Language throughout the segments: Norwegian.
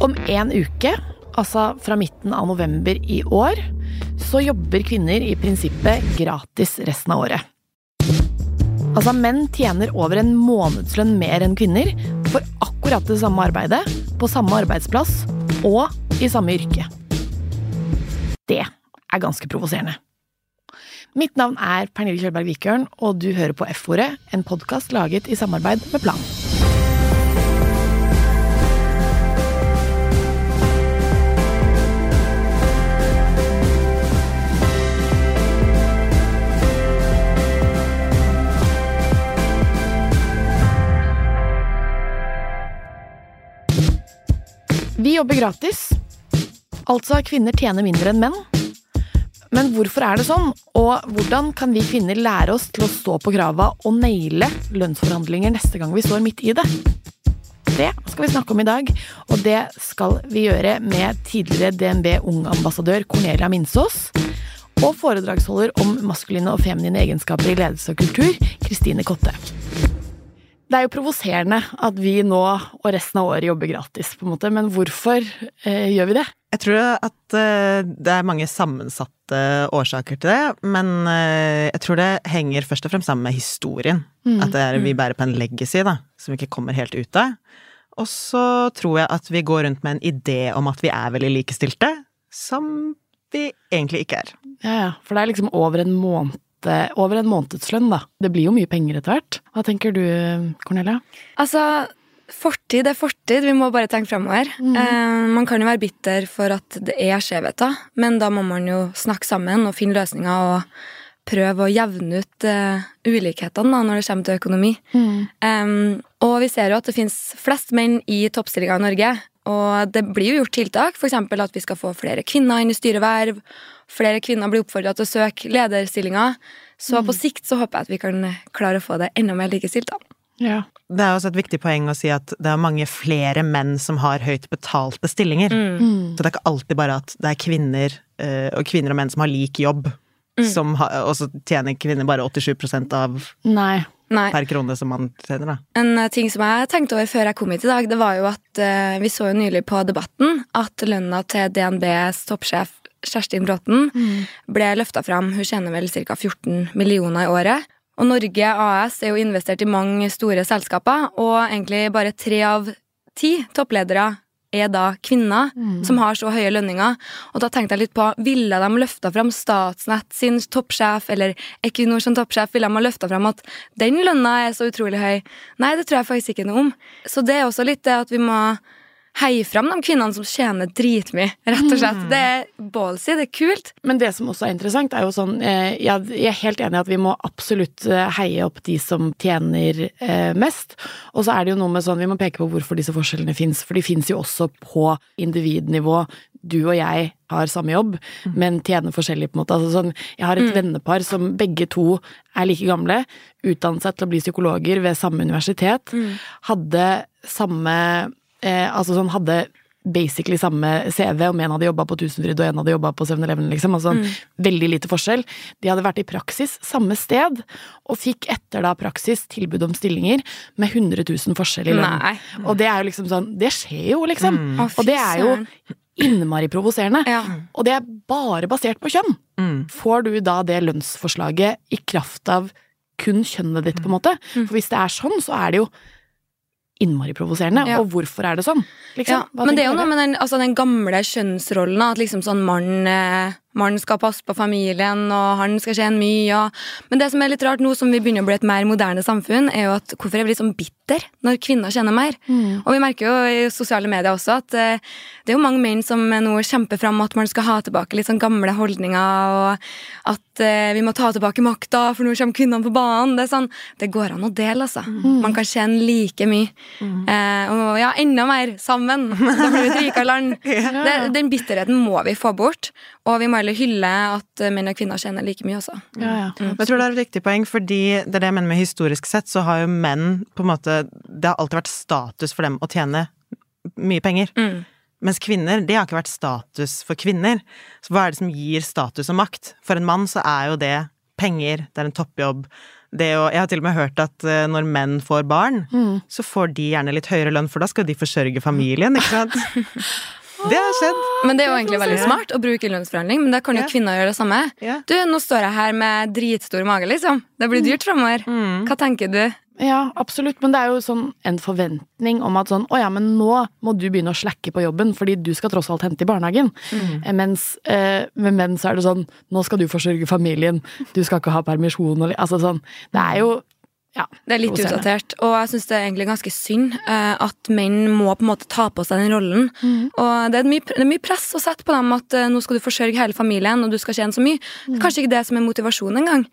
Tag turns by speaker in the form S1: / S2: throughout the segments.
S1: Om en uke, altså fra midten av november i år, så jobber kvinner i prinsippet gratis resten av året. Altså, menn tjener over en månedslønn mer enn kvinner for akkurat det samme arbeidet, på samme arbeidsplass og i samme yrke. Det er ganske provoserende. Mitt navn er Pernille Kjølberg Vikørn, og du hører på F-ordet, en podkast laget i samarbeid med Plan. Vi jobber gratis. Altså, kvinner tjener mindre enn menn. Men hvorfor er det sånn, og hvordan kan vi kvinner lære oss til å stå på krava og naile lønnsforhandlinger neste gang vi står midt i det? Det skal vi snakke om i dag, og det skal vi gjøre med tidligere DNB Ung-ambassadør Cornelia Minsås og foredragsholder om maskuline og feminine egenskaper i ledelse og kultur, Kristine Kotte. Det er jo provoserende at vi nå og resten av året jobber gratis, på en måte, men hvorfor eh, gjør vi det?
S2: Jeg tror at eh, det er mange sammensatte årsaker til det, men eh, jeg tror det henger først og fremst sammen med historien. Mm. At er, vi mm. bærer på en legacy, da, som vi ikke kommer helt ut av. Og så tror jeg at vi går rundt med en idé om at vi er veldig likestilte, som vi egentlig ikke er.
S1: Ja, ja, for det er liksom over en måned over en månedslønn, da. Det blir jo mye penger etter hvert. Hva tenker du, Cornelia?
S3: Altså, fortid er fortid. Vi må bare tenke fremover. Mm. Eh, man kan jo være bitter for at det er skjevheter, men da må man jo snakke sammen og finne løsninger og prøve å jevne ut uh, ulikhetene da, når det kommer til økonomi. Mm. Um, og vi ser jo at det finnes flest menn i toppstillinger i Norge. Og det blir jo gjort tiltak, f.eks. at vi skal få flere kvinner inn i styreverv flere kvinner blir oppfordra til å søke lederstillinger. Så mm. på sikt så håper jeg at vi kan klare å få det enda mer likestilt. da.
S2: Ja. Det er også et viktig poeng å si at det er mange flere menn som har høyt betalte stillinger. Mm. mm. Så det er ikke alltid bare at det er kvinner eh, og kvinner og menn som har lik jobb, mm. har, og så tjener kvinner bare 87 av
S1: Nei.
S2: Nei. per krone som man tjener, da.
S3: En eh, ting som jeg tenkte over før jeg kom hit i dag, det var jo at uh, vi så jo nylig på Debatten at lønna til DNBs toppsjef Kjerstin Bråten, mm. ble løfta fram. Hun tjener vel ca. 14 millioner i året. Og Norge AS er jo investert i mange store selskaper, og egentlig bare tre av ti toppledere er da kvinner mm. som har så høye lønninger. Og da tenkte jeg litt på, ville de løfta fram Statsnett sin toppsjef, eller Equinor sin toppsjef, ville de ha løfta fram at den lønna er så utrolig høy? Nei, det tror jeg faktisk ikke noe om. Så det er også litt det at vi må heie fram de kvinnene som tjener dritmye, rett og slett. Mm. Det er ballsy, det er kult.
S1: Men det som også er interessant, er jo sånn eh, Jeg er helt enig i at vi må absolutt eh, heie opp de som tjener eh, mest. Og så er det jo noe med sånn, vi må peke på hvorfor disse forskjellene fins. For de fins jo også på individnivå. Du og jeg har samme jobb, mm. men tjener forskjellig, på en måte. Altså sånn, jeg har et mm. vennepar som begge to er like gamle, utdannet seg til å bli psykologer ved samme universitet, mm. hadde samme eh, altså sånn hadde basically samme CV, om en hadde jobba på Tusenfryd og en hadde jobba på 7-Eleven, liksom. Altså mm. veldig lite forskjell. De hadde vært i praksis samme sted, og fikk etter da praksis tilbud om stillinger med 100 000 forskjell i lønn. Og det er jo liksom sånn Det skjer jo, liksom. Mm. Og det er jo innmari provoserende. Ja. Og det er bare basert på kjønn. Mm. Får du da det lønnsforslaget i kraft av kun kjønnet ditt, på en måte? Mm. For hvis det er sånn, så er det jo innmari provoserende. Ja. Og hvorfor er det sånn?
S3: Liksom? Ja, men det er jo noe med den, altså den gamle kjønnsrollen. At liksom sånn mann eh, man skal passe på familien, og han skal tjene mye. Og... Men det som er litt rart nå som vi begynner å bli et mer moderne samfunn, er jo at hvorfor jeg blir sånn bitter når kvinner tjener mer? Mm. Og vi merker jo i sosiale medier også at eh, det er jo mange menn som nå kjemper fram at man skal ha tilbake litt sånn gamle holdninger, og at eh, vi må ta tilbake makta, for nå kommer kvinnene på banen. Det er sånn, det går an å dele, altså. Mm. Man kan tjene like mye. Mm. Eh, og ja, enda mer sammen. Da blir vi et rikere land. ja. den bitterheten må vi få bort. Og vi må heller hylle at menn og kvinner tjener like mye også.
S2: Ja, ja. Mm. Jeg tror det er et viktig poeng, fordi det er det jeg mener med historisk sett, så har jo menn på en måte Det har alltid vært status for dem å tjene mye penger. Mm. Mens kvinner, det har ikke vært status for kvinner. Så hva er det som gir status og makt? For en mann så er jo det penger, det er en toppjobb, det å Jeg har til og med hørt at eh, når menn får barn,
S1: Mm.
S2: så får de gjerne litt høyere lønn, for da skal de forsørge familien, ikke sant? Det har skjedd.
S3: Men det er jo egentlig veldig smart å bruke lønnsforhandling, men da kan jo
S2: Ja.
S3: kvinner gjøre det samme.
S2: Ja.
S3: Du, nå står jeg her med dritstor mage, liksom. Det blir dyrt framover.
S2: Mm.
S3: Hva tenker du?
S1: Ja, absolutt, men det er jo sånn en forventning om at sånn Å ja, men nå må du begynne å slakke på jobben, fordi du skal tross alt hente i barnehagen. Mm. Mens eh, med menn så er det sånn Nå skal du forsørge familien, du skal ikke ha permisjon og Altså sånn Det er jo Ja.
S3: Det er litt utdatert, og jeg syns det er egentlig ganske synd eh, at menn må på en måte ta på seg den rollen. Og det er, mye, det er mye press å sette på dem at eh, nå skal du forsørge hele familien, og du skal tjene så mye. Er kanskje ikke det som er motivasjonen engang.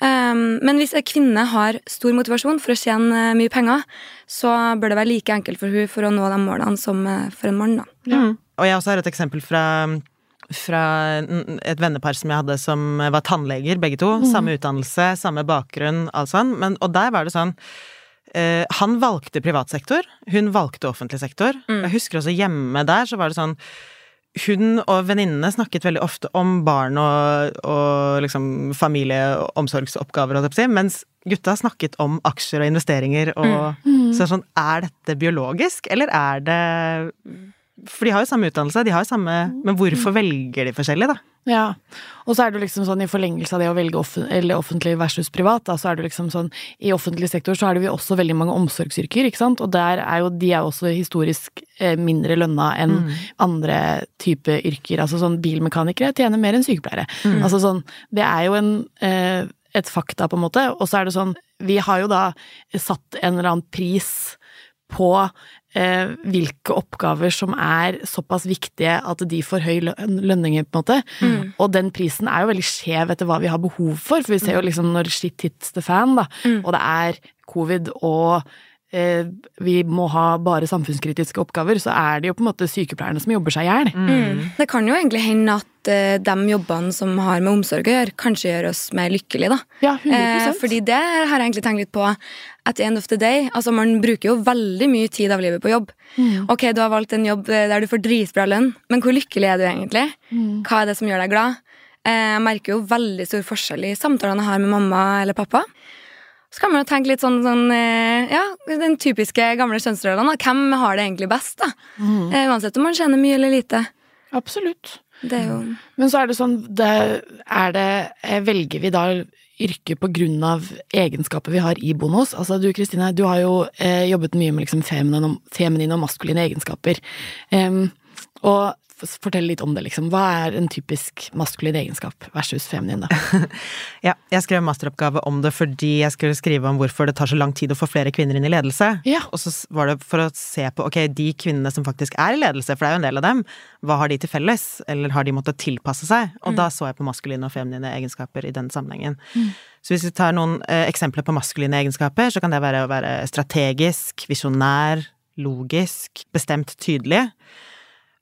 S3: Um, men hvis en kvinne har stor motivasjon for å tjene eh, mye penger, så bør det være like enkelt for hun for å nå de målene som for en mann. da.
S2: Mm. Og jeg også har et eksempel fra, fra et vennepar som jeg hadde som var tannleger, begge to. Samme utdannelse, samme bakgrunn, alt sånn. Men, og der var det sånn eh, Han valgte privat sektor, hun valgte offentlig sektor. Jeg husker også hjemme der så var det sånn hun og venninnene snakket veldig ofte om barn og, og liksom familieomsorgsoppgaver, mens gutta snakket om aksjer og investeringer og Så Mm. Så sånn, er dette biologisk, eller er det For de har jo samme utdannelse, de har jo samme Men hvorfor velger de forskjellig, da?
S1: Ja, og så er det liksom sånn i forlengelse av det å velge offentlig versus privat, da, så er det liksom sånn i offentlig sektor så er det jo også veldig mange omsorgsyrker, ikke sant, og der er jo de er også historisk eh, mindre lønna enn andre type yrker, altså sånn bilmekanikere tjener mer enn sykepleiere. Altså sånn, det er jo en eh, et fakta, på en måte, og så er det sånn, vi har jo da satt en eller annen pris på hvilke oppgaver som er såpass viktige at de får høy løn- lønninger, på en måte. Og den prisen er jo veldig skjev etter hva vi har behov for, for vi ser jo liksom når shit hits the fan, da, og det er covid og eh, vi må ha bare samfunnskritiske oppgaver, så er det jo på en måte sykepleierne som jobber seg i hjel.
S3: Mm. Det kan jo egentlig hende at eh, de jobbene som har med omsorg å gjøre, kanskje gjør oss mer lykkelige, da.
S1: Ja, 100
S3: Eh, fordi det har jeg egentlig tenkt litt på at the end of the day. Altså, man bruker jo veldig mye tid av livet på jobb. Ok, du har valgt en jobb eh, der du får dritbra lønn, men hvor lykkelig er du egentlig? Hva er det som gjør deg glad? Eh, jeg merker jo veldig stor forskjell i samtalene jeg har med mamma eller pappa. Så kan man jo tenke litt sånn, sånn eh, Ja, den typiske gamle kjønnsrollene. Hvem har det egentlig best, da? Mm. uansett om man tjener mye eller lite.
S1: Absolutt.
S3: Det jo
S1: Men så er det sånn, det, er det, eh, velger vi da yrke på grunn av egenskaper vi har iboende bonus? Altså du Kristine, du har jo eh, jobbet mye med liksom feminine, og- maskuline egenskaper. Um, og fortell litt om det, liksom. Hva er en typisk maskulin egenskap versus feminin, da?
S2: Ja, jeg skrev masteroppgave om det fordi jeg skulle skrive om hvorfor det tar så lang tid å få flere kvinner inn i ledelse.
S1: Ja.
S2: Og så var det for å se på, ok, de kvinnene som faktisk er i ledelse, for det er jo en del av dem, hva har de til felles? Eller har de måttet tilpasse seg? Og da så jeg på maskuline og feminine egenskaper i den sammenhengen. Så hvis vi tar noen eh, eksempler på maskuline egenskaper, så kan det være å være strategisk, visjonær, logisk, bestemt tydelig.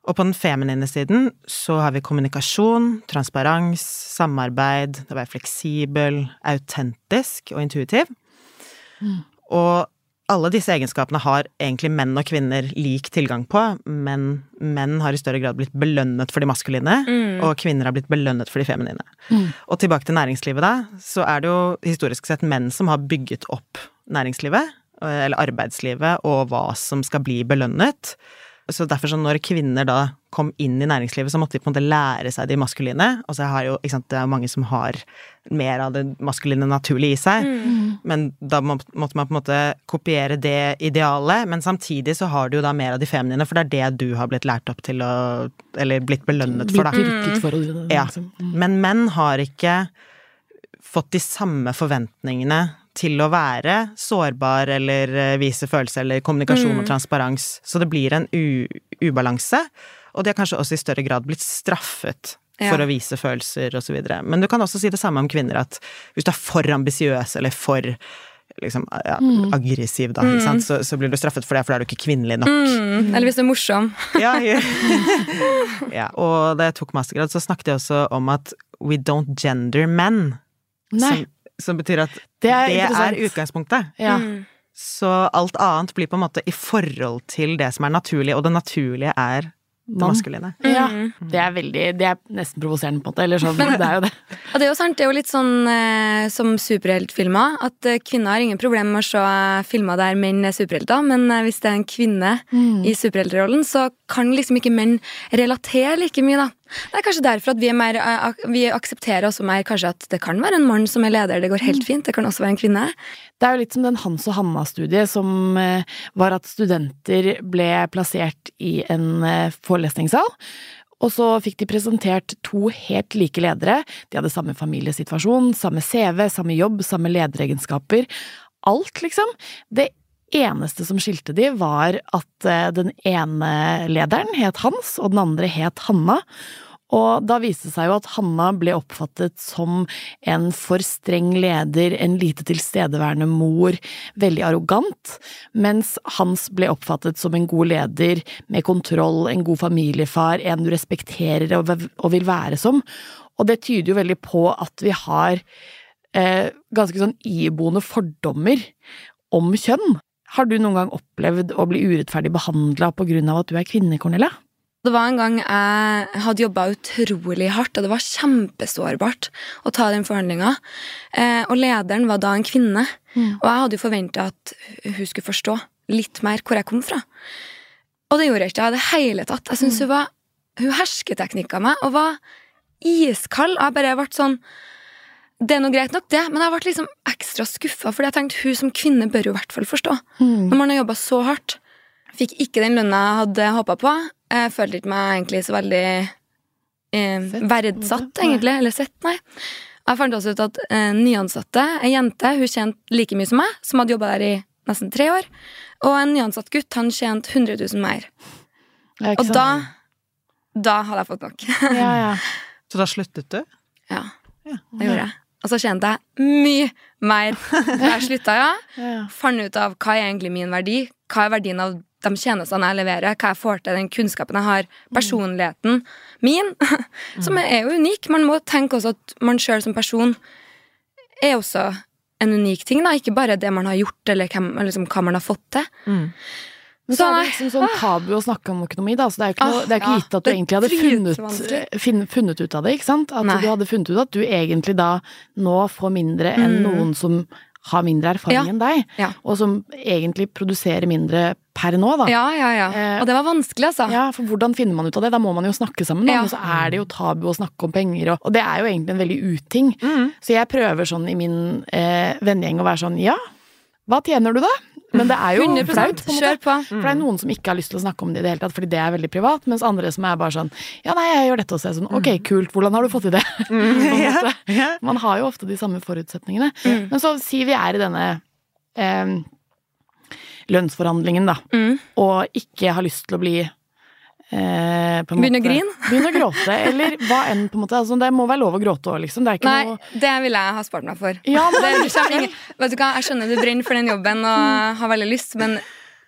S2: Og på den feminine siden så har vi kommunikasjon, transparens, samarbeid, det å være fleksibel, autentisk og intuitiv. Og alle disse egenskapene har egentlig menn og kvinner lik tilgang på, men menn har i større grad blitt belønnet for de maskuline, og kvinner har blitt belønnet for de feminine. Og tilbake til næringslivet, da, så er det jo historisk sett menn som har bygget opp næringslivet, eller arbeidslivet, og hva som skal bli belønnet. Så derfor så når kvinner da kom inn i næringslivet, så måtte de på en måte lære seg de maskuline. Og så har jo, ikke sant, det er mange som har mer av det maskuline naturlig i seg. Men da måtte man på en måte kopiere det idealet, men samtidig så har du jo da mer av de feminine, for det er det du har blitt lært opp til å Eller blitt belønnet for, da.
S1: Dyrket for å
S2: Ja.
S1: liksom.
S2: Men menn har ikke fått de samme forventningene til å være sårbar eller eh, vise følelser eller kommunikasjon og transparens. Så det blir en ubalanse, og de har kanskje også i større grad blitt straffet
S3: Ja.
S2: for å vise følelser videre. Men du kan også si det samme om kvinner, at hvis du er for ambisiøs eller for liksom, ja, aggressiv, da, sant? Så, så blir du straffet for det, for da er du ikke kvinnelig nok.
S3: mm, Eller hvis du er morsom.
S2: Ja, ja. ja. Og da jeg tok mastergrad, så snakket jeg også om at we don't gender men.
S1: Nei.
S2: Som, som betyr at
S1: Det
S2: det
S1: er
S2: er, utgangspunktet.
S1: Ja.
S3: Mm.
S2: Så alt annet blir på en måte i forhold til det som er naturlig, og det naturlige er det maskuline.
S1: Ja, det er veldig Det er nesten provoserende, på en måte. Eller sånn, det er jo det.
S3: Og det er jo sant, det er jo litt sånn eh, som superheltfilmer, at eh, kvinner har ingen problemer med å se eh, filmer der menn er superhelter, men eh, hvis det er en kvinne i superheltrollen, så kan liksom ikke menn relatere like mye, da. Det er kanskje derfor at vi, er mer, eh, vi aksepterer også mer kanskje at det kan være en mann som er leder, det går helt fint, det kan også være en kvinne.
S1: Det er jo litt som den Hans og Hanna-studiet, som var at studenter ble plassert i en eh, forelesningssal. Og så fikk de presentert to helt like ledere. De hadde samme familiesituasjon, samme CV, samme jobb, samme lederegenskaper. Alt, liksom. Det eneste som skilte de, var at eh, den ene lederen het Hans, og den andre het Hanna. Og da viste det seg jo at Hanna ble oppfattet som en for streng leder, en lite tilstedeværende mor, veldig arrogant, mens Hans ble oppfattet som en god leder med kontroll, en god familiefar, en du respekterer og vil være som. Og det tyder jo veldig på at vi har eh, ganske sånn iboende fordommer om kjønn. Har du noen gang opplevd å bli urettferdig behandla på grunn av at du er kvinne, Cornelia?
S3: Det var en gang jeg hadde jobba utrolig hardt, og det var kjempesårbart å ta den forhandlinga. Eh, og lederen var da en kvinne, og jeg hadde jo forventa at hun skulle forstå litt mer hvor jeg kom fra. Og det gjorde jeg ikke i det hele tatt. Jeg synes hun var Hun hersketeknikka meg og var iskald. Jeg bare ble sånn Det er nå greit nok, det, men jeg ble liksom ekstra skuffa, fordi jeg tenkte hun som kvinne bør jo i hvert fall forstå. Når man har jobba så hardt. Fikk ikke den lønna jeg hadde håpa på. Jeg følte ikke meg egentlig så veldig eh, verdsatt, egentlig. Eller sett, nei. Jeg fant også ut at eh, nyansatte, ei jente, hun tjente like mye som meg, som hadde jobba der i nesten tre år. Og en nyansatt gutt, han tjente 100 000 mer. Og da Da hadde jeg fått nok.
S1: Ja, ja.
S2: Så da sluttet du?
S3: ja,
S2: Ja.
S3: det gjorde jeg. Og så tjente jeg mye mer jeg slutta, ja.
S1: ja.
S3: Fant ut av hva er egentlig min verdi, hva er verdien av de tjenestene jeg leverer, hva jeg får til, den kunnskapen jeg har, personligheten min, som er jo unik. Man må tenke også at man sjøl som person er også en unik ting, da. Ikke bare det man har gjort, eller, hvem, eller liksom, hva man har fått til.
S1: Men så
S3: Så
S1: er det liksom sånn tabu å snakke om økonomi, da. Så det er ikke, noe,
S3: Ah,
S1: det er ikke gitt at du egentlig hadde funnet, finn, funnet ut av det, ikke sant? At
S3: Nei.
S1: du hadde funnet ut at du egentlig da nå får mindre enn
S3: Mm.
S1: noen som har mindre erfaring
S3: Ja.
S1: enn deg,
S3: Ja.
S1: og som egentlig produserer mindre per nå, da.
S3: Ja, ja, ja.
S1: Eh,
S3: Og det var vanskelig, altså.
S1: Ja, for hvordan finner man ut av det? Da må man jo snakke sammen, da.
S3: Ja.
S1: Men så er det jo tabu å snakke om penger, og, og det er jo egentlig en veldig uting. Så jeg prøver sånn i min eh, vennegjeng å være sånn ja, hva tjener du da? Men det er jo
S3: 100
S1: flaut, på en måte.
S3: På.
S1: For det er noen som ikke har lyst til å snakke om det i det hele tatt, fordi det er veldig privat, mens andre som er bare sånn ja, nei, jeg gjør dette også. Sånn, ok, kult, hvordan har du fått til det?
S2: Ja.
S1: Man har jo ofte de samme forutsetningene. Men så sier vi er i denne eh, lønnsforhandlingen, da,
S3: Mm.
S1: og ikke har lyst til å bli eh,
S3: Begynne å grine?
S1: Begynne å gråte, eller hva enn, på en måte. Altså, det må være lov å gråte òg, liksom. Det
S3: Nei,
S1: noe
S3: det ville jeg ha spart meg for.
S1: Ja, men
S3: Det kommer ingen, vet du hva, Jeg skjønner du brenner for den jobben og har veldig lyst, men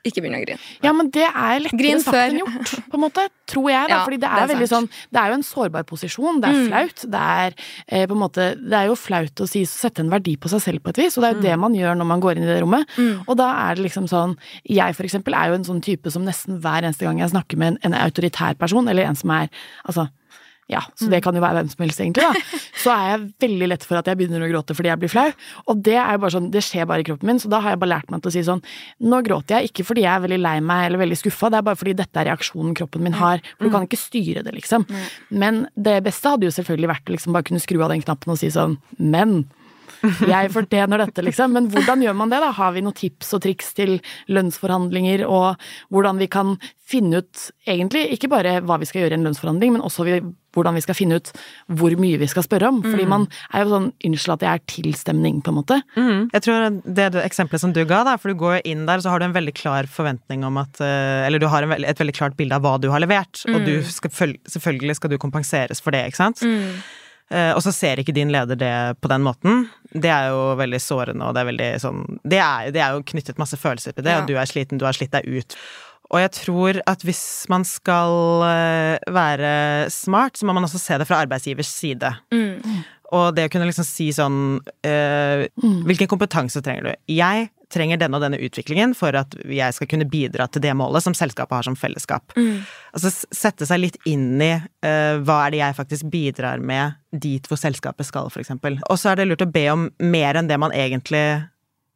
S3: ikke begynn å grine.
S1: Ja, men det er lettere
S3: Grin
S1: sagt enn gjort, på en måte. Tror jeg, da.
S3: Ja,
S1: fordi det er,
S3: det er
S1: veldig sånn. Det er jo en sårbar posisjon. Det er
S3: Mm.
S1: flaut. Det er eh, på en måte Det er jo flaut å si, sette en verdi på seg selv på et vis, og det er jo det man gjør når man går inn i det rommet.
S3: Mm.
S1: Og da er det liksom sånn Jeg for eksempel er jo en sånn type som nesten hver eneste gang jeg snakker med en, en autoritær person, eller en som er Altså ja, så
S3: Mm.
S1: det kan jo være hvem som helst, egentlig, da. Så er jeg veldig lett for at jeg begynner å gråte fordi jeg blir flau. Og det er jo bare sånn, det skjer bare i kroppen min, så da har jeg bare lært meg til å si sånn Nå gråter jeg ikke fordi jeg er veldig lei meg eller veldig skuffa, det er bare fordi dette er reaksjonen kroppen min har. For du kan ikke styre det, liksom. Men det beste hadde jo selvfølgelig vært å liksom bare kunne skru av den knappen og si sånn Men jeg fortjener dette, liksom. Men hvordan gjør man det, da? Har vi noen tips og triks til lønnsforhandlinger, og hvordan vi kan finne ut, egentlig, ikke bare hva vi skal gjøre i en lønnsforhandling, men også vi, hvordan vi skal finne ut hvor mye vi skal spørre om. Fordi man er jo sånn Unnskyld at jeg er tilstemning, på en måte.
S2: Mm. Jeg tror det, det eksempelet som du ga, da, for du går jo inn der, så har du en veldig klar forventning om at eh, Eller du har en veldig, et veldig klart bilde av hva du har levert, og du skal, selvfølgelig skal du kompenseres for det, ikke sant? Eh, og så ser ikke din leder det på den måten. Det er jo veldig sårende, og det er veldig sånn Det er, det er jo knyttet masse følelser til det,
S3: Ja.
S2: og du er sliten, du har slitt deg ut. Og jeg tror at hvis man skal eh, være smart, så må man også se det fra arbeidsgivers side.
S3: Mm.
S2: Og det å kunne liksom si sånn eh, Hvilken kompetanse trenger du? Jeg trenger denne og denne utviklingen for at jeg skal kunne bidra til det målet som selskapet har som fellesskap. Altså sette seg litt inn i eh, hva er det jeg faktisk bidrar med dit hvor selskapet skal, eksempel. Og så er det lurt å be om mer enn det man egentlig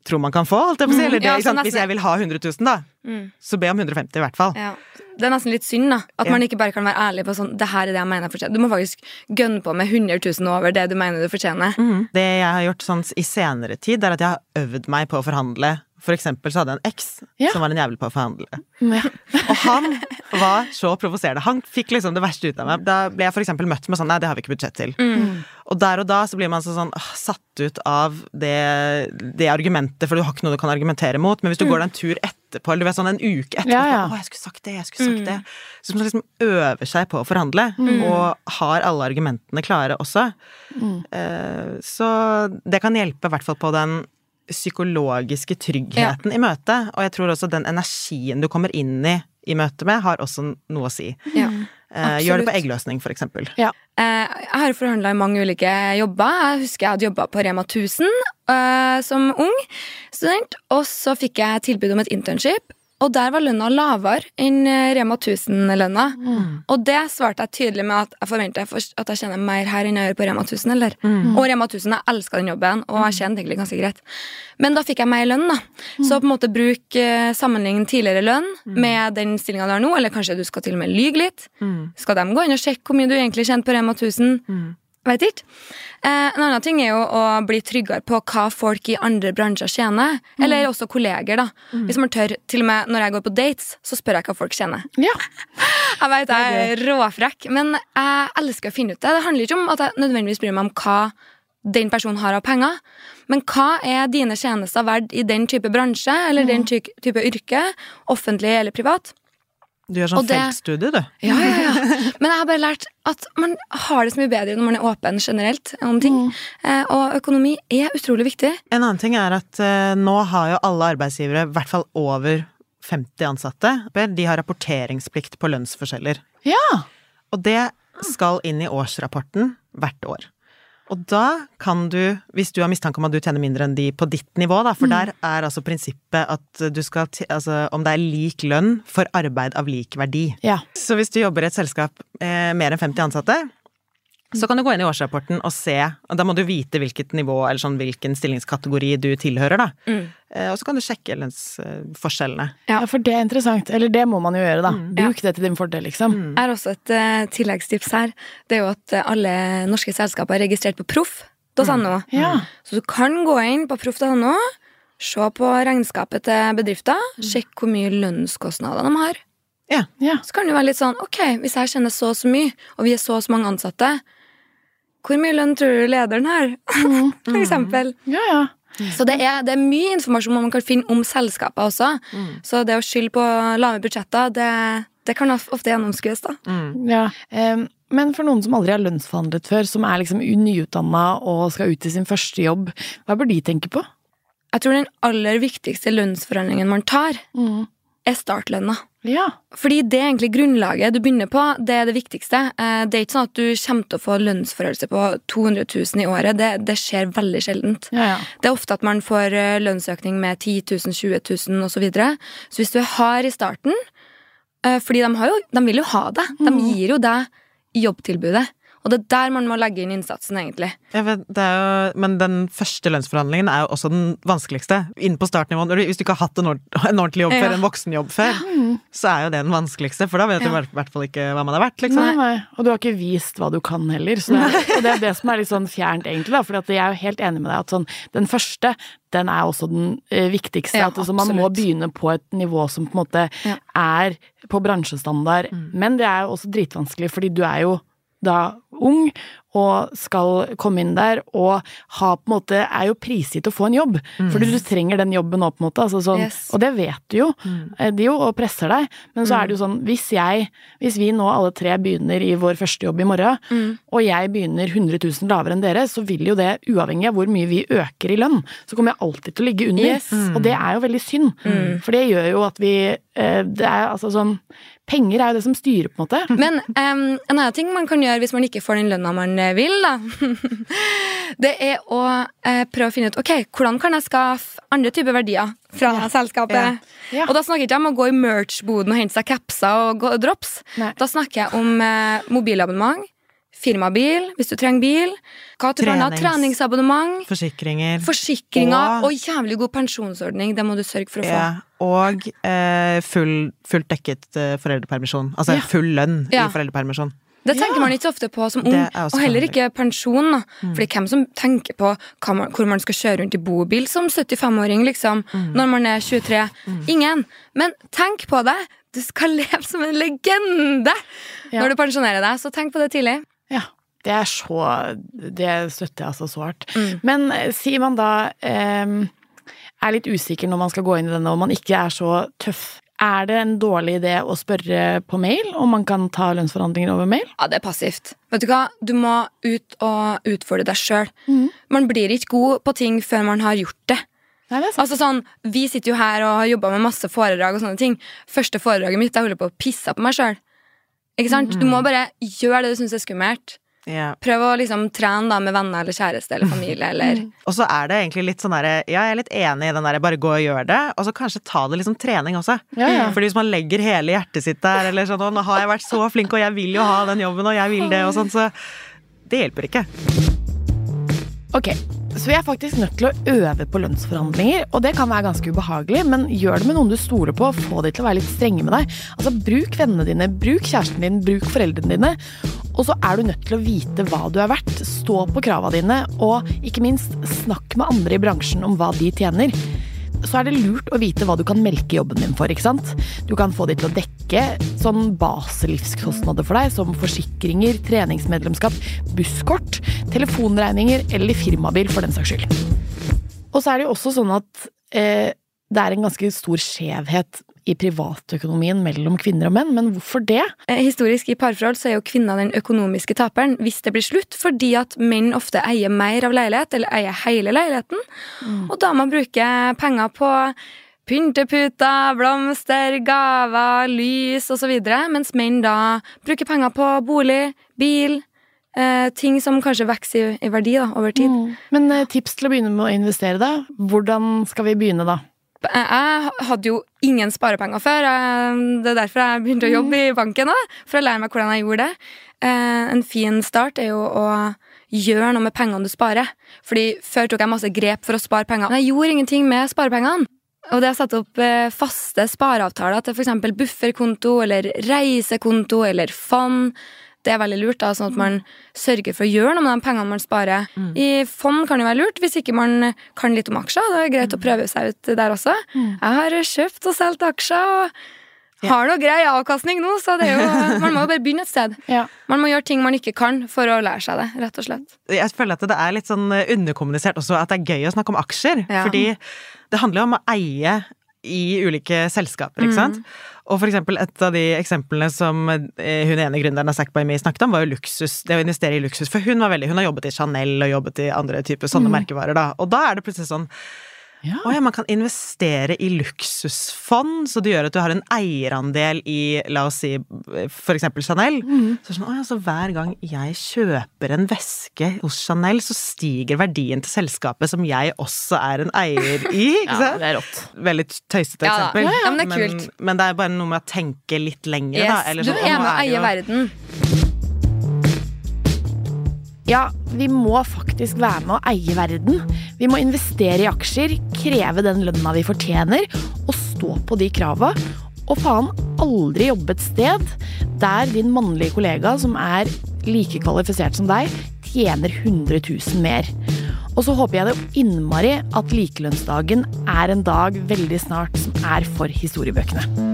S2: tror man kan få, holdt jeg på å si. Eller det,
S3: Ja, nesten-
S2: Hvis jeg vil ha 100 000, da, så be om 150 i hvert fall.
S3: Ja. Det er nesten litt synd da at man ikke bare kan være ærlig på sånn Det her er det jeg mener jeg fortjener. Du må faktisk gønne på med 100 000 over det du mener du fortjener.
S2: Det jeg har gjort sånn i senere tid, er at jeg har øvd meg på å forhandle. For eksempel så hadde jeg en eks
S1: Ja.
S2: som var en jævel på å forhandle.
S1: Ja.
S2: Og han var så provoserende. Han fikk liksom det verste ut av meg. Da ble jeg for eksempel møtt med sånn Nei, det har vi ikke budsjett til. Og der og da så blir man så sånn åh, satt ut av det, det argumentet, for du har ikke noe du kan argumentere mot. Men hvis du går deg en tur etterpå, eller du vet sånn en uke etterpå
S1: Ja, ja.
S2: Å, jeg skulle sagt det, jeg skulle sagt det. Så man liksom øver seg på å forhandle, og har alle argumentene klare også. Eh, Så det kan hjelpe i hvert fall på den psykologiske tryggheten i møtet. Og jeg tror også den energien du kommer inn i i møte med, har også noe å si.
S3: Ja.
S2: Eh, Gjør det på eggløsning, for eksempel.
S1: Ja.
S3: Eh, Jeg har forhandla i mange ulike jobber. Jeg husker jeg hadde jobba på Rema 1000 eh, som ung student. Og så fikk jeg tilbud om et internship, og der var lønna lavere enn eh, Rema 1000-lønna. Og det svarte jeg tydelig med at jeg forventer at jeg tjener mer her enn jeg gjør på Rema 1000. Eller? Og Rema 1000, jeg elska den jobben, og jeg tjente egentlig ganske greit. Men da fikk jeg mer lønn, da. Så på en måte bruk eh, sammenlign tidligere lønn med den stillinga du har nå, eller kanskje du skal til og med lyge litt. Skal de gå inn og sjekke hvor mye du egentlig tjente på Rema 1000? Vet ikke. Eh, en annen ting er jo å bli tryggere på hva folk i andre bransjer tjener. Eller også kolleger, da. Hvis man tør, til og med når jeg går på dates, så spør jeg hva folk tjener.
S1: ja.
S3: Jeg vet jeg er råfrekk, men jeg elsker å finne ut det. Det handler ikke om at jeg nødvendigvis bryr meg om hva den personen har av penger, men hva er dine tjenester verdt i den type bransje eller den type yrke, offentlig eller privat?
S2: Du gjør sånn feltstudie, du.
S3: Ja, ja, ja. Men jeg har bare lært at man har det så mye bedre når man er åpen generelt om ting. Eh, og økonomi er utrolig viktig.
S2: En annen ting er at eh, nå har jo alle arbeidsgivere, i hvert fall over 50 ansatte, de har rapporteringsplikt på lønnsforskjeller.
S1: ja.
S2: Og det skal inn i årsrapporten hvert år. Og da kan du, hvis du har mistanke om at du tjener mindre enn de på ditt nivå, da, for der er altså prinsippet at du skal Altså om det er lik lønn for arbeid av lik verdi.
S1: Ja.
S2: Så hvis du jobber i et selskap eh, mer enn 50 ansatte, så kan du gå inn i årsrapporten og se, og da må du vite hvilket nivå, eller sånn hvilken stillingskategori du tilhører, da. Mm. og så kan du sjekke lønnsforskjellene.
S3: Ja.
S1: ja, for det er interessant. Eller det må man jo gjøre, da. Bruk det til din fordel, liksom.
S3: Jeg har også et uh, tilleggstips her. Det er jo at eh, alle norske selskaper er registrert på proff.no.
S1: Ja.
S3: Så du kan gå inn på proff.no, se på regnskapet til bedrifter, sjekke hvor mye lønnskostnader de har.
S2: Ja.
S1: Ja.
S3: Så kan det være litt sånn, ok, hvis jeg tjener så og så mye, og vi er så og så mange ansatte, hvor mye lønn tror du lederen har? For eksempel.
S1: ja, ja.
S3: Så det er, det er mye informasjon man kan finne om selskaper også. Så det å skylde på lave budsjetter, det, det kan ofte gjennomskues, da.
S1: Ja, Um, men for noen som aldri har lønnsforhandlet før, som er liksom nyutdanna og skal ut i sin første jobb, hva bør de tenke på?
S3: Jeg tror den aller viktigste lønnsforhandlingen man tar, er startlønna.
S1: Ja.
S3: Fordi det er egentlig grunnlaget du begynner på. Det er det viktigste. Eh, Det er ikke sånn at du kommer til å få lønnsforhøyelse på 200 000 i året. Det, det skjer veldig sjeldent.
S1: Ja, ja.
S3: Det er ofte at man får eh, lønnsøkning med 10 000, 20 000 osv. Så, videre. så hvis du er hard i starten eh, Fordi de, har jo, de vil jo ha det. De gir jo deg jobbtilbudet. Og det er der man må legge inn innsatsen, egentlig.
S2: Jeg vet, det er jo, men den første lønnsforhandlingen er jo også den vanskeligste. Inn på startnivå. Hvis du ikke har hatt en, ordentlig jobb før, en voksenjobb før, så er jo det den vanskeligste, for da vet du i hvert- fall ikke hva man er verdt, liksom.
S1: Nei, nei. Og du har ikke vist hva du kan heller. Så det, er, og det er det som er litt sånn fjernt, egentlig. da, For jeg er jo helt enig med deg at sånn, den første, den er også den eh, viktigste.
S3: Ja,
S1: at det, man må begynne på et nivå som på en måte
S3: Ja.
S1: er på bransjestandard. Men det er jo også dritvanskelig, fordi du er jo da ung og skal komme inn der og ha på en måte er jo prisgitt å få en jobb. for du trenger den jobben nå, på en måte. Altså sånn,
S3: Yes.
S1: Og det vet du jo. Mm. De jo og presser deg. Men så er det jo sånn, hvis jeg, hvis vi nå alle tre begynner i vår første jobb i morgen, og jeg begynner 100 000 lavere enn dere, så vil jo det, uavhengig av hvor mye vi øker i lønn, så kommer jeg alltid til å ligge under.
S3: Yes.
S1: Og det er jo veldig synd. For det gjør jo at vi eh, Det er altså sånn Penger er jo det som styrer, på en måte.
S3: Men um, en annen ting man kan gjøre hvis man ikke får den lønna man vil, da, det er å eh, prøve å finne ut ok, hvordan kan jeg skaffe andre typer verdier fra selskapet.
S1: Ja.
S3: Og da snakker jeg ikke om å gå i merch-boden og hente seg capser og drops.
S1: Nei.
S3: Da snakker jeg om eh, mobilabonnement, firmabil hvis du trenger bil, hva til
S2: Trenings-
S3: treningsabonnement,
S2: Forsikringer.
S3: forsikringer
S2: Og-
S3: og jævlig god pensjonsordning. Det må du sørge for å få.
S2: Ja, og eh, full, fullt dekket eh, foreldrepermisjon. Altså
S1: Ja.
S2: full lønn
S3: Ja.
S2: i foreldrepermisjon.
S3: Det tenker man ikke så ofte på som ung, og heller ikke pensjon. Da.
S2: Mm.
S3: Fordi hvem som tenker på man, hvor man skal kjøre rundt i bobil som 75-åring, liksom,
S2: Mm.
S3: når man er 23? Ingen. Men tenk på det! Du skal leve som en legende
S1: Ja.
S3: når du pensjonerer deg, så tenk på det tidlig.
S1: Ja. Det er så Det støtter jeg altså så hardt.
S3: Mm.
S1: Men eh, sier man da eh, er litt usikker når man skal gå inn i denne, og man ikke er så tøff, er det en dårlig idé å spørre på mail om man kan ta lønnsforhandlinger over mail?
S3: Ja, det er passivt. Vet Du hva? Du må ut og utfordre deg sjøl.
S1: Mm.
S3: Man blir ikke god på ting før man har gjort det.
S1: Nei, det er.
S3: Altså sånn, Vi sitter jo her og har jobba med masse foredrag og sånne ting. Første foredraget mitt, jeg holder på å pisse på meg sjøl. Ikke sant? Du må bare gjøre det du syns er skummelt.
S2: Ja.
S3: Prøv å liksom trene da med venner eller kjæreste eller familie. Eller
S2: Og så er det egentlig litt sånn derre Ja, jeg er litt enig i den derre bare gå og gjør det, og så kanskje ta det litt som trening også.
S1: Ja, ja.
S2: Fordi hvis man legger hele hjertet sitt der, eller sånn nå har jeg vært så flink, og jeg vil jo ha den jobben, og jeg vil det', og sånn, så det hjelper ikke.
S1: Ok, så vi er faktisk nødt til å øve på lønnsforhandlinger, og det kan være ganske ubehagelig, men gjør det med noen du stoler på, og få de til å være litt strenge med deg. Altså, bruk vennene dine, bruk kjæresten din, bruk foreldrene dine, og så er du nødt til å vite hva du er verdt, stå på krava dine, og ikke minst snakk med andre i bransjen om hva de tjener. Så er det lurt å vite hva du kan melke jobben din for, ikke sant? Du kan få de til å dekke sånn baselivskostnader for deg, som forsikringer, treningsmedlemskap, busskort, telefonregninger eller firmabil, for den saks skyld. Og så er det jo også sånn at eh, det er en ganske stor skjevhet i privatøkonomien mellom kvinner og menn, men hvorfor det?
S3: Eh, Historisk i parforhold så er jo kvinna den økonomiske taperen hvis det blir slutt, fordi at menn ofte eier mer av leilighet, eller eier hele leiligheten. Og da må man bruke penger på pynteputer, blomster, gaver, lys osv., mens menn da bruker penger på bolig, bil, eh, ting som kanskje vokser i, i verdi da, over tid.
S1: Men eh, tips til å begynne med å investere, da? Hvordan skal vi begynne da?
S3: Jeg jeg hadde jo ingen sparepenger før. jeg- Det er derfor jeg begynte å jobbe i banken. Da, for å lære meg hvordan jeg gjorde det. Eh, En fin start er jo å gjøre noe med pengene du sparer. Fordi Før tok jeg masse grep for å spare penger. Men jeg gjorde ingenting med sparepengene. Og det å sette opp eh, faste spareavtaler til f.eks. bufferkonto eller reisekonto eller fond, det er veldig lurt. da, Sånn at man sørger for å gjøre noe med de pengene man sparer. I fond kan jo være lurt hvis ikke man kan litt om aksjer. Det er greit å prøve seg ut der også. Jeg har kjøpt og solgt aksjer og har noe grei avkastning nå, så det jo, man må jo bare begynne et sted.
S1: Ja.
S3: Man må gjøre ting man ikke kan for å lære seg det, rett og slett.
S2: Jeg føler at det er litt sånn underkommunisert også at det er gøy å snakke om aksjer.
S3: Ja.
S2: Fordi det handler jo om å eie i ulike selskaper, ikke sant. Og for eksempel et av de eksemplene som eh, hun ene gründeren av Sackboy snakket om, var jo luksus. Det å investere i luksus. For hun var veldig, hun har jobbet i Chanel og jobbet i andre typer sånne merkevarer, da. Og da er det plutselig sånn
S1: Ja.
S2: Oh, ja, man kan investere i luksusfond, så det gjør at du har en eierandel i, la oss si, for eksempel Chanel. Så, sånn, oh, ja, så hver gang jeg kjøper en veske hos Chanel, så stiger verdien til selskapet som jeg også er en eier i, ikke
S1: Ja, det er rått.
S2: Veldig tøysete eksempel.
S3: Ja, ja, men det.
S2: Men, men det er bare noe med å tenke litt lenger, da. Eller, sånn, du er
S3: med å eie verden.
S1: Ja, vi må faktisk være med å eie verden. Vi må investere i aksjer, kreve den lønna vi fortjener, og stå på de krava. Og faen, aldri jobbe et sted der din mannlige kollega, som er like kvalifisert som deg, tjener 100 000 mer. Og så håper jeg det innmari at likelønnsdagen er en dag veldig snart som er for historiebøkene.